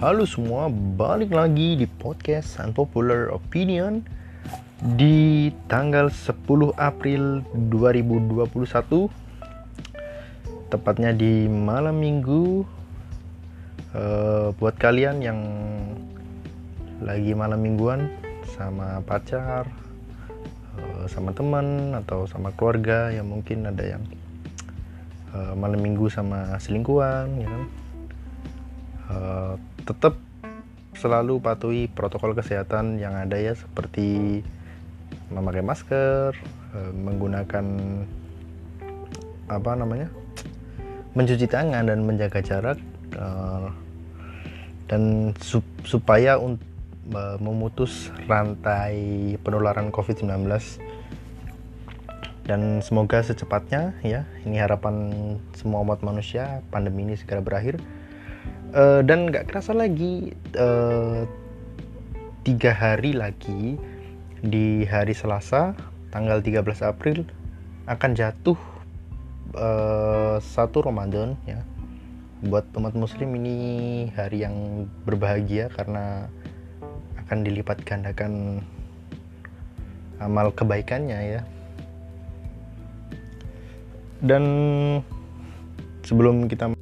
Halo semua, balik lagi di podcast Unpopular Opinion. Di tanggal 10 April 2021 tepatnya di malam minggu uh, buat kalian yang lagi malam mingguan sama pacar uh, sama teman atau sama keluarga yang mungkin ada yang uh, malam minggu sama selingkuhan ya kan tetap selalu patuhi protokol kesehatan yang ada ya seperti memakai masker, eh, menggunakan apa namanya, mencuci tangan dan menjaga jarak eh, dan supaya eh, memutus rantai penularan COVID-19 dan semoga secepatnya ya ini harapan semua umat manusia pandemi ini segera berakhir uh, dan nggak kerasa lagi uh, tiga hari lagi di hari Selasa tanggal 13 April akan jatuh uh, satu Ramadan ya. Buat umat muslim ini hari yang berbahagia karena akan dilipat gandakan amal kebaikannya ya. Dan sebelum kita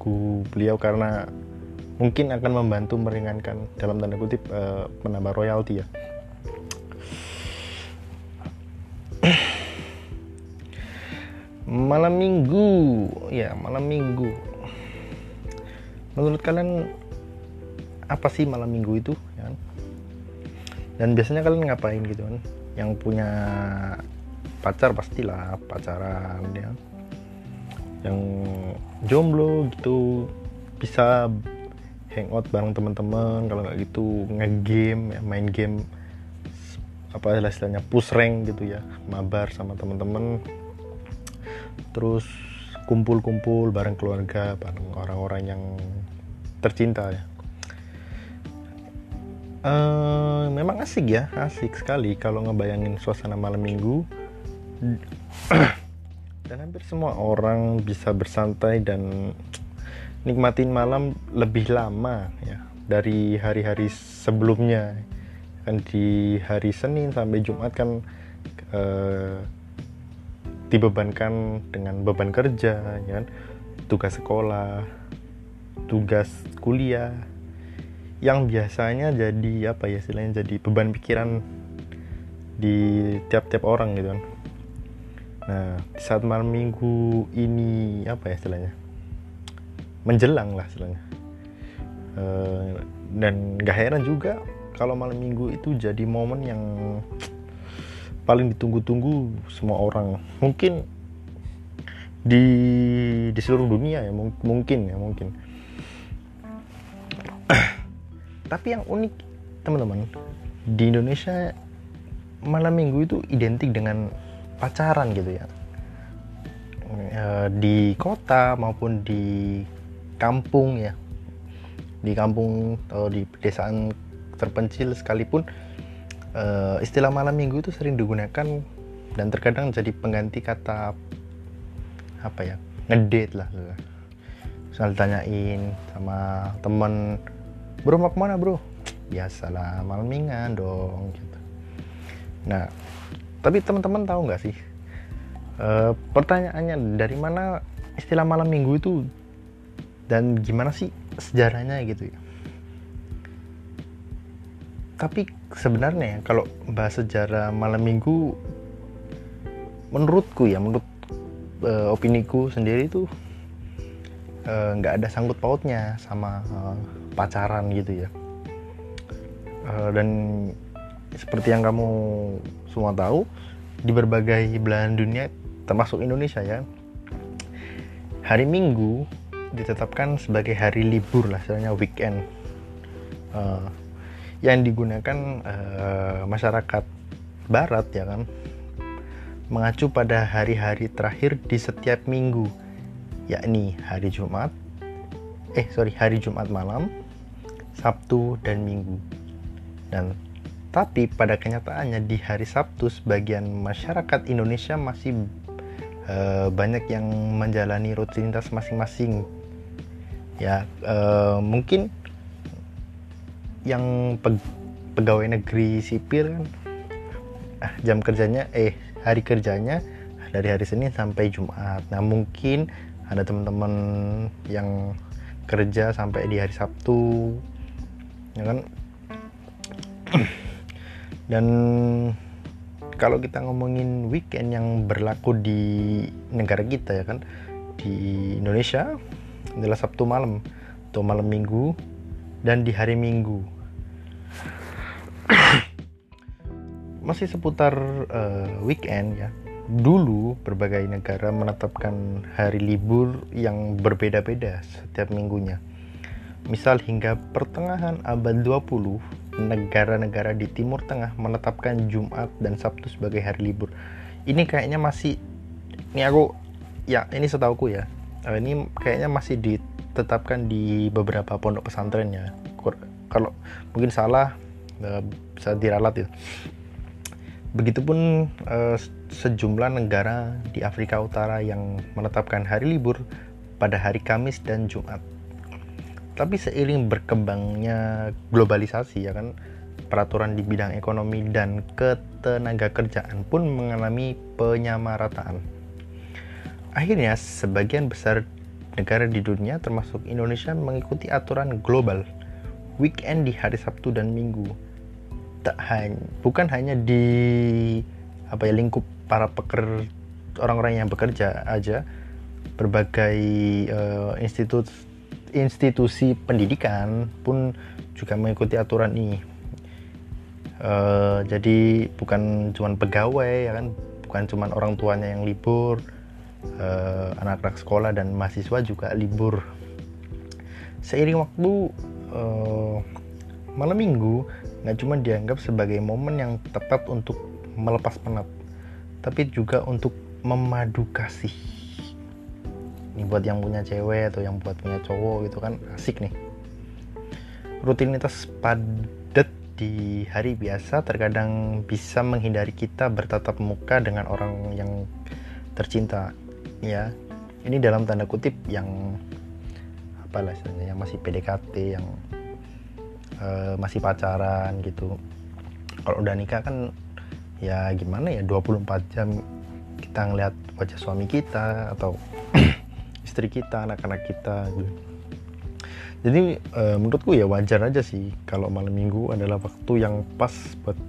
buku beliau karena mungkin akan membantu meringankan dalam tanda kutip uh, menambah royalti ya. malam minggu, ya malam minggu. Menurut kalian apa sih malam minggu itu? Ya? Dan biasanya kalian ngapain gitu kan? Yang punya pacar pastilah pacaran ya yang jomblo gitu bisa hangout bareng teman-teman kalau nggak gitu ngegame ya main game apa istilahnya push rank gitu ya mabar sama teman-teman. Terus kumpul-kumpul bareng keluarga bareng orang-orang yang tercinta ya. Uh, memang asik ya asik sekali kalau ngebayangin suasana malam minggu dan hampir semua orang bisa bersantai dan nikmatin malam lebih lama ya. Dari hari-hari sebelumnya. Kan di hari Senin sampai Jumat kan eh, dibebankan dengan beban kerja ya kan. Tugas sekolah tugas kuliah yang biasanya jadi apa ya istilahnya jadi beban pikiran di tiap-tiap orang gitu kan Nah, di saat malam minggu ini apa ya istilahnya? Menjelang lah istilahnya. E, dan gak heran juga kalau malam minggu itu jadi momen yang paling ditunggu-tunggu semua orang. Mungkin di di seluruh dunia ya mungkin ya mungkin. Tapi yang unik teman-teman di Indonesia malam minggu itu identik dengan pacaran gitu ya. E, di kota maupun di kampung ya. Di kampung atau di pedesaan terpencil sekalipun e, istilah malam minggu itu sering digunakan dan terkadang jadi pengganti kata apa ya ngedate lah. Misal tanyain sama temen bro mau ke mana bro? Biasalah malam mingguan dong gitu. Nah tapi teman-teman tahu nggak sih e, pertanyaannya dari mana istilah malam minggu itu dan gimana sih sejarahnya gitu ya? Tapi sebenarnya kalau bahas sejarah malam minggu menurutku ya menurut e, opiniku sendiri itu e, eh, nggak ada sangkut pautnya sama eh, pacaran gitu ya. Eh, dan seperti yang kamu semua tahu di berbagai belahan dunia termasuk Indonesia ya. Hari Minggu ditetapkan sebagai hari libur lah istilahnya weekend. Eh, yang digunakan eh, masyarakat Barat ya kan mengacu pada hari-hari terakhir di setiap minggu yakni hari Jumat eh sorry hari Jumat malam Sabtu dan Minggu. Dan tapi pada kenyataannya di hari Sabtu sebagian masyarakat Indonesia masih eh, banyak yang menjalani rutinitas masing-masing. Ya eh, mungkin yang peg- pegawai negeri sipil kan jam kerjanya eh hari kerjanya dari hari Senin sampai Jumat. Nah mungkin ada teman-teman yang kerja sampai di hari Sabtu ya kan dan kalau kita ngomongin weekend yang berlaku di negara kita ya kan di Indonesia adalah Sabtu malam atau malam Minggu dan di hari Minggu. Masih seputar eh, weekend ya. Dulu berbagai negara menetapkan hari libur yang berbeda-beda setiap minggunya. Misal hingga pertengahan abad 20 negara-negara di Timur Tengah menetapkan Jumat dan Sabtu sebagai hari libur. Ini kayaknya masih ini aku ya ini setauku ya. eh, Ini kayaknya masih ditetapkan di beberapa pondok pesantren ya. Kalau mungkin salah eh, bisa diralat ya. Begitupun eh, sejumlah negara di Afrika Utara yang menetapkan hari libur pada hari Kamis dan Jumat tapi seiring berkembangnya globalisasi ya kan peraturan di bidang ekonomi dan ketenaga kerjaan pun mengalami penyamarataan. Akhirnya sebagian besar negara di dunia termasuk Indonesia mengikuti aturan global weekend di hari Sabtu dan Minggu. Tak hanya bukan hanya di apa ya lingkup para peker orang-orang yang bekerja aja berbagai eh, institut institusi pendidikan pun juga mengikuti aturan ini. Eh, jadi bukan cuma pegawai ya kan, bukan cuma orang tuanya yang libur, eh, anak-anak sekolah dan mahasiswa juga libur. Seiring waktu eh, malam minggu nggak cuma dianggap sebagai momen yang tepat untuk melepas penat, tapi juga untuk memadu kasih ini buat yang punya cewek atau yang buat punya cowok gitu kan asik nih. Rutinitas padat di hari biasa terkadang bisa menghindari kita bertatap muka dengan orang yang tercinta ya. Ini dalam tanda kutip yang apa lah istilahnya yang masih PDKT yang eh, masih pacaran gitu. Kalau udah nikah kan ya gimana ya 24 jam kita ngeliat wajah suami kita atau istri kita, anak-anak kita gitu. Jadi e, menurutku ya wajar aja sih kalau malam minggu adalah waktu yang pas buat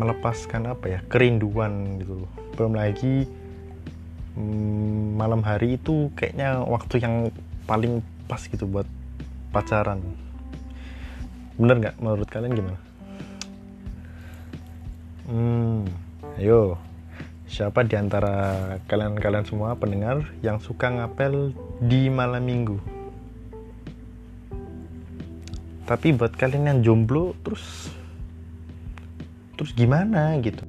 melepaskan apa ya kerinduan gitu. Belum lagi mm, malam hari itu kayaknya waktu yang paling pas gitu buat pacaran. Bener nggak menurut kalian gimana? Hmm, ayo siapa di antara kalian-kalian semua pendengar yang suka ngapel di malam minggu? Tapi buat kalian yang jomblo terus terus gimana gitu?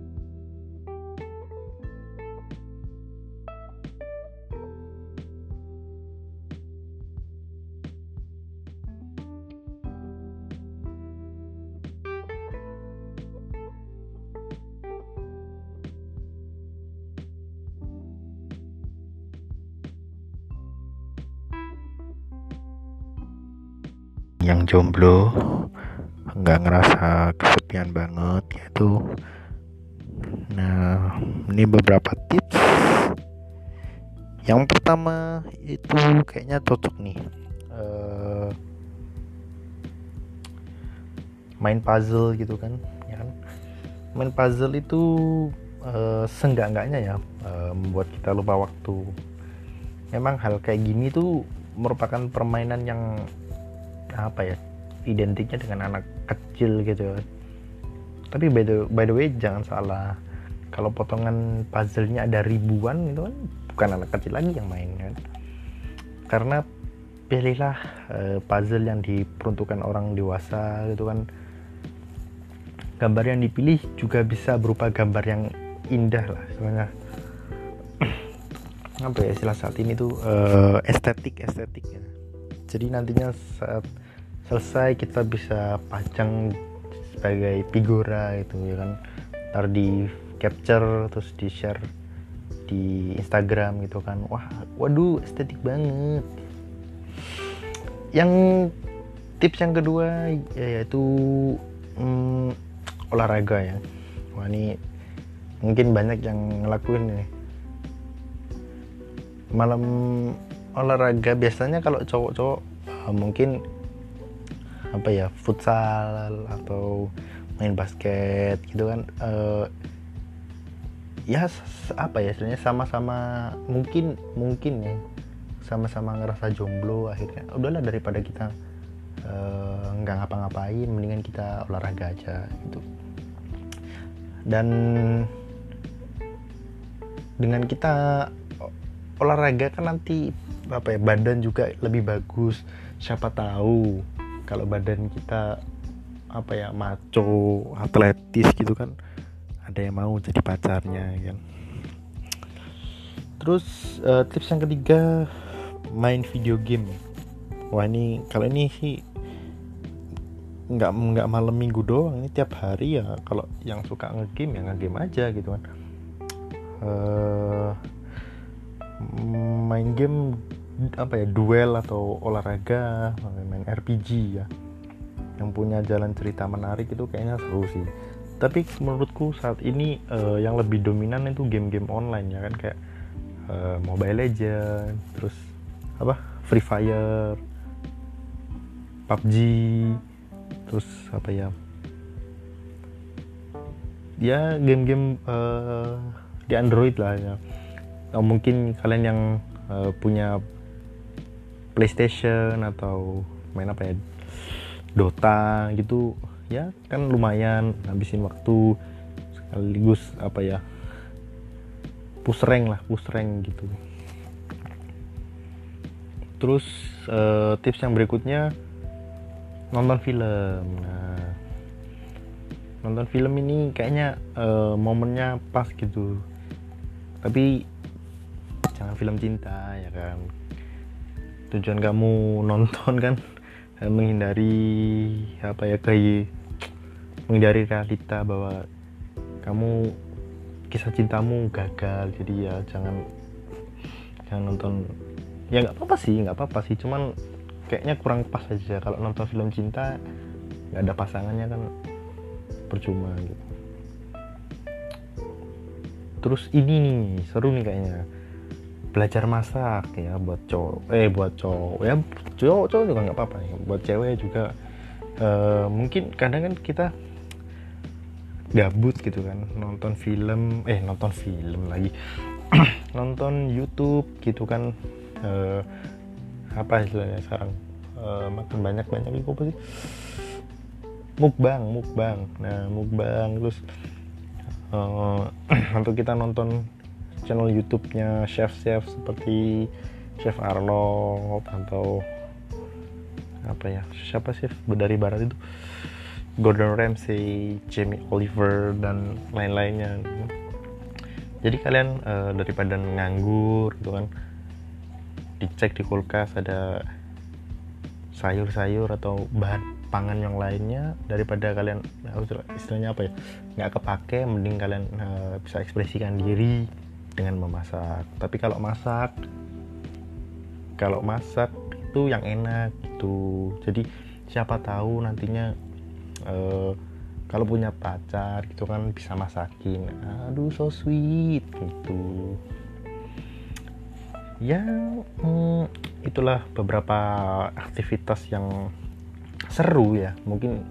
Yang jomblo nggak ngerasa kesepian banget gitu. Nah ini beberapa tips. Yang pertama itu kayaknya cocok nih. Eh, main puzzle gitu kan ya kan? Main puzzle itu eh, seenggak-enggaknya ya eh, membuat kita lupa waktu. Memang hal kayak gini tuh merupakan permainan yang apa ya identiknya dengan anak kecil gitu. Tapi by the, by the way jangan salah. Kalau potongan puzzle-nya ada ribuan itu kan bukan anak kecil lagi yang main kan. Karena pilihlah uh, puzzle yang diperuntukkan orang dewasa gitu kan. Gambar yang dipilih juga bisa berupa gambar yang indah lah sebenarnya. Apa ya istilah saat ini tuh uh, estetik estetik ya. jadi nantinya saat selesai kita bisa pajang sebagai figura itu ya kan. Ntar di capture terus di share di Instagram gitu kan. Wah waduh estetik banget. Yang tips yang kedua yaitu hmm, olahraga ya. Wah ini mungkin banyak yang ngelakuin nih malam olahraga biasanya kalau cowok-cowok uh, mungkin apa ya futsal atau main basket gitu kan uh, ya apa ya sebenarnya sama-sama mungkin mungkin ya sama-sama ngerasa jomblo akhirnya. Udahlah daripada kita uh, nggak uh, ngapa-ngapain mendingan kita olahraga aja gitu. Dan dengan kita olahraga kan nanti apa ya badan juga lebih bagus siapa tahu kalau badan kita apa ya maco atletis gitu kan ada yang mau jadi pacarnya kan. Terus uh, tips yang ketiga main video game. Wah ini kalau ini sih nggak nggak malam minggu doang ini tiap hari ya. Kalau yang suka ngegame ya ngegame aja gitu kan. Uh, main game apa ya duel atau olahraga main RPG ya. Yang punya jalan cerita menarik itu kayaknya seru sih. Tapi menurutku saat ini uh, yang lebih dominan itu game-game online ya kan kayak uh, Mobile Legend terus apa Free Fire PUBG terus apa ya. Ya game-game uh, di Android lah ya. Atau mungkin kalian yang uh, punya PlayStation atau main apa ya Dota gitu ya kan lumayan habisin waktu sekaligus apa ya push rank lah push rank gitu. Terus uh, tips yang berikutnya nonton film. Nah nonton film ini kayaknya uh, momennya pas gitu. Tapi jangan film cinta ya kan tujuan kamu nonton kan menghindari apa ya kayak menghindari realita bahwa kamu kisah cintamu gagal. Jadi ya jangan jangan nonton. Ya nggak apa-apa sih nggak apa-apa sih. Cuman kayaknya kurang pas aja. Kalau nonton film cinta nggak ada pasangannya kan percuma gitu. Terus ini nih seru nih kayaknya belajar masak ya buat cowok eh buat cowok ya cowok cowok juga nggak apa-apa ya buat cewek juga. Uh, mungkin kadang kan kita gabut gitu kan nonton film eh nonton film lagi nonton YouTube gitu kan. Uh, apa istilahnya sekarang? Uh, makan banyak banyak itu apa sih? Mukbang mukbang. Nah mukbang terus uh, untuk kita nonton channel YouTube-nya chef-chef seperti Chef Arlo atau apa ya? Siapa sih? Dari barat itu. Gordon Ramsay, Jamie Oliver dan lain-lainnya. Jadi kalian uh, daripada nganggur gitu kan, dicek di kulkas ada sayur-sayur atau bahan pangan yang lainnya daripada kalian istilahnya apa ya? Nggak kepake mending kalian uh, bisa ekspresikan diri dengan memasak. Tapi kalau masak kalau masak itu yang enak gitu. Jadi siapa tahu nantinya uh, kalau punya pacar gitu kan bisa masakin. Aduh so sweet gitu. Ya hmm, itulah beberapa aktivitas yang seru ya. Mungkin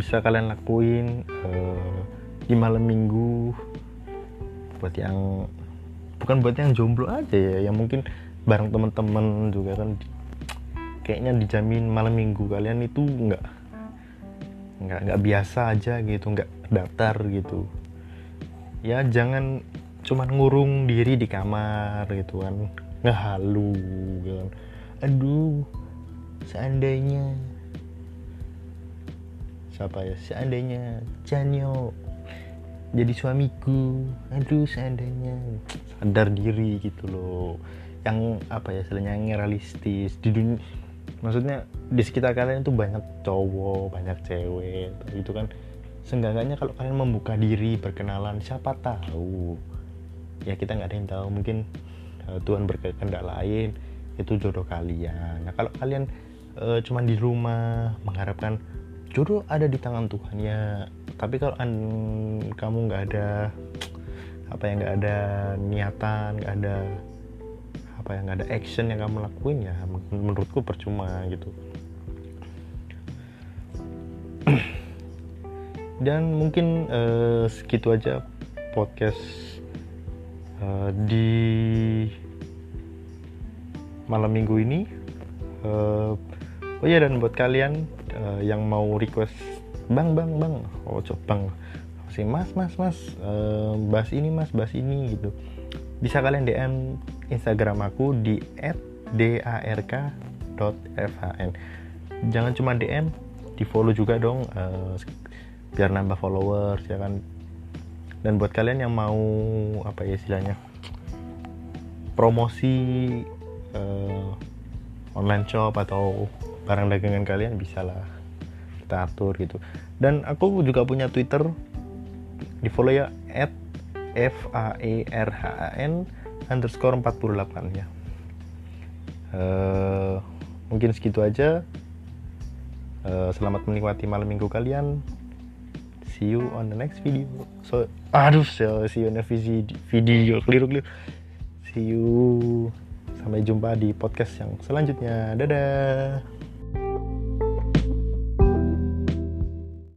bisa kalian lakuin uh, di malam minggu. Buat yang bukan buat yang jomblo aja ya yang mungkin bareng teman-teman juga kan. Kayaknya dijamin malam minggu kalian itu nggak nggak nggak biasa aja gitu nggak datar gitu. Ya jangan cuman ngurung diri di kamar gitu kan ngehalu gitu kan. Aduh seandainya siapa ya seandainya Janyo jadi suamiku. Aduh seandainya. Sadar diri gitu loh. Yang apa ya istilahnya yang realistis. Di dunia maksudnya di sekitar kalian itu banyak cowok banyak cewek itu kan. Seenggaknya kalau kalian membuka diri berkenalan siapa tahu. Ya kita nggak ada yang tahu. Mungkin uh, Tuhan berkehendak lain itu jodoh kalian. Nah kalau kalian uh, cuman di rumah mengharapkan jodoh ada di tangan Tuhan ya tapi kalau an, kamu nggak ada apa yang nggak ada niatan nggak ada apa yang nggak ada action yang kamu lakuin ya menurutku percuma gitu. Dan mungkin uh, segitu aja podcast uh, di malam minggu ini. Uh, oh ya dan buat kalian uh, yang mau request bang bang bang. Oh coba bang si mas mas mas uh, bahas ini mas bahas ini gitu. Bisa kalian dm instagram aku di @dark.fhn jangan cuma dm di follow juga dong uh, biar nambah followers ya kan? Dan buat kalian yang mau apa ya istilahnya promosi uh, online shop atau barang dagangan kalian bisa lah kita atur gitu. Dan aku juga punya twitter. Di follow ya at f a e r h a n underscore 48 ya. Uh, mungkin segitu aja. Uh, selamat menikmati malam minggu kalian. See you on the next video. So aduh so, see you on the video. Keliru keliru. See you. Sampai jumpa di podcast yang selanjutnya. Dadah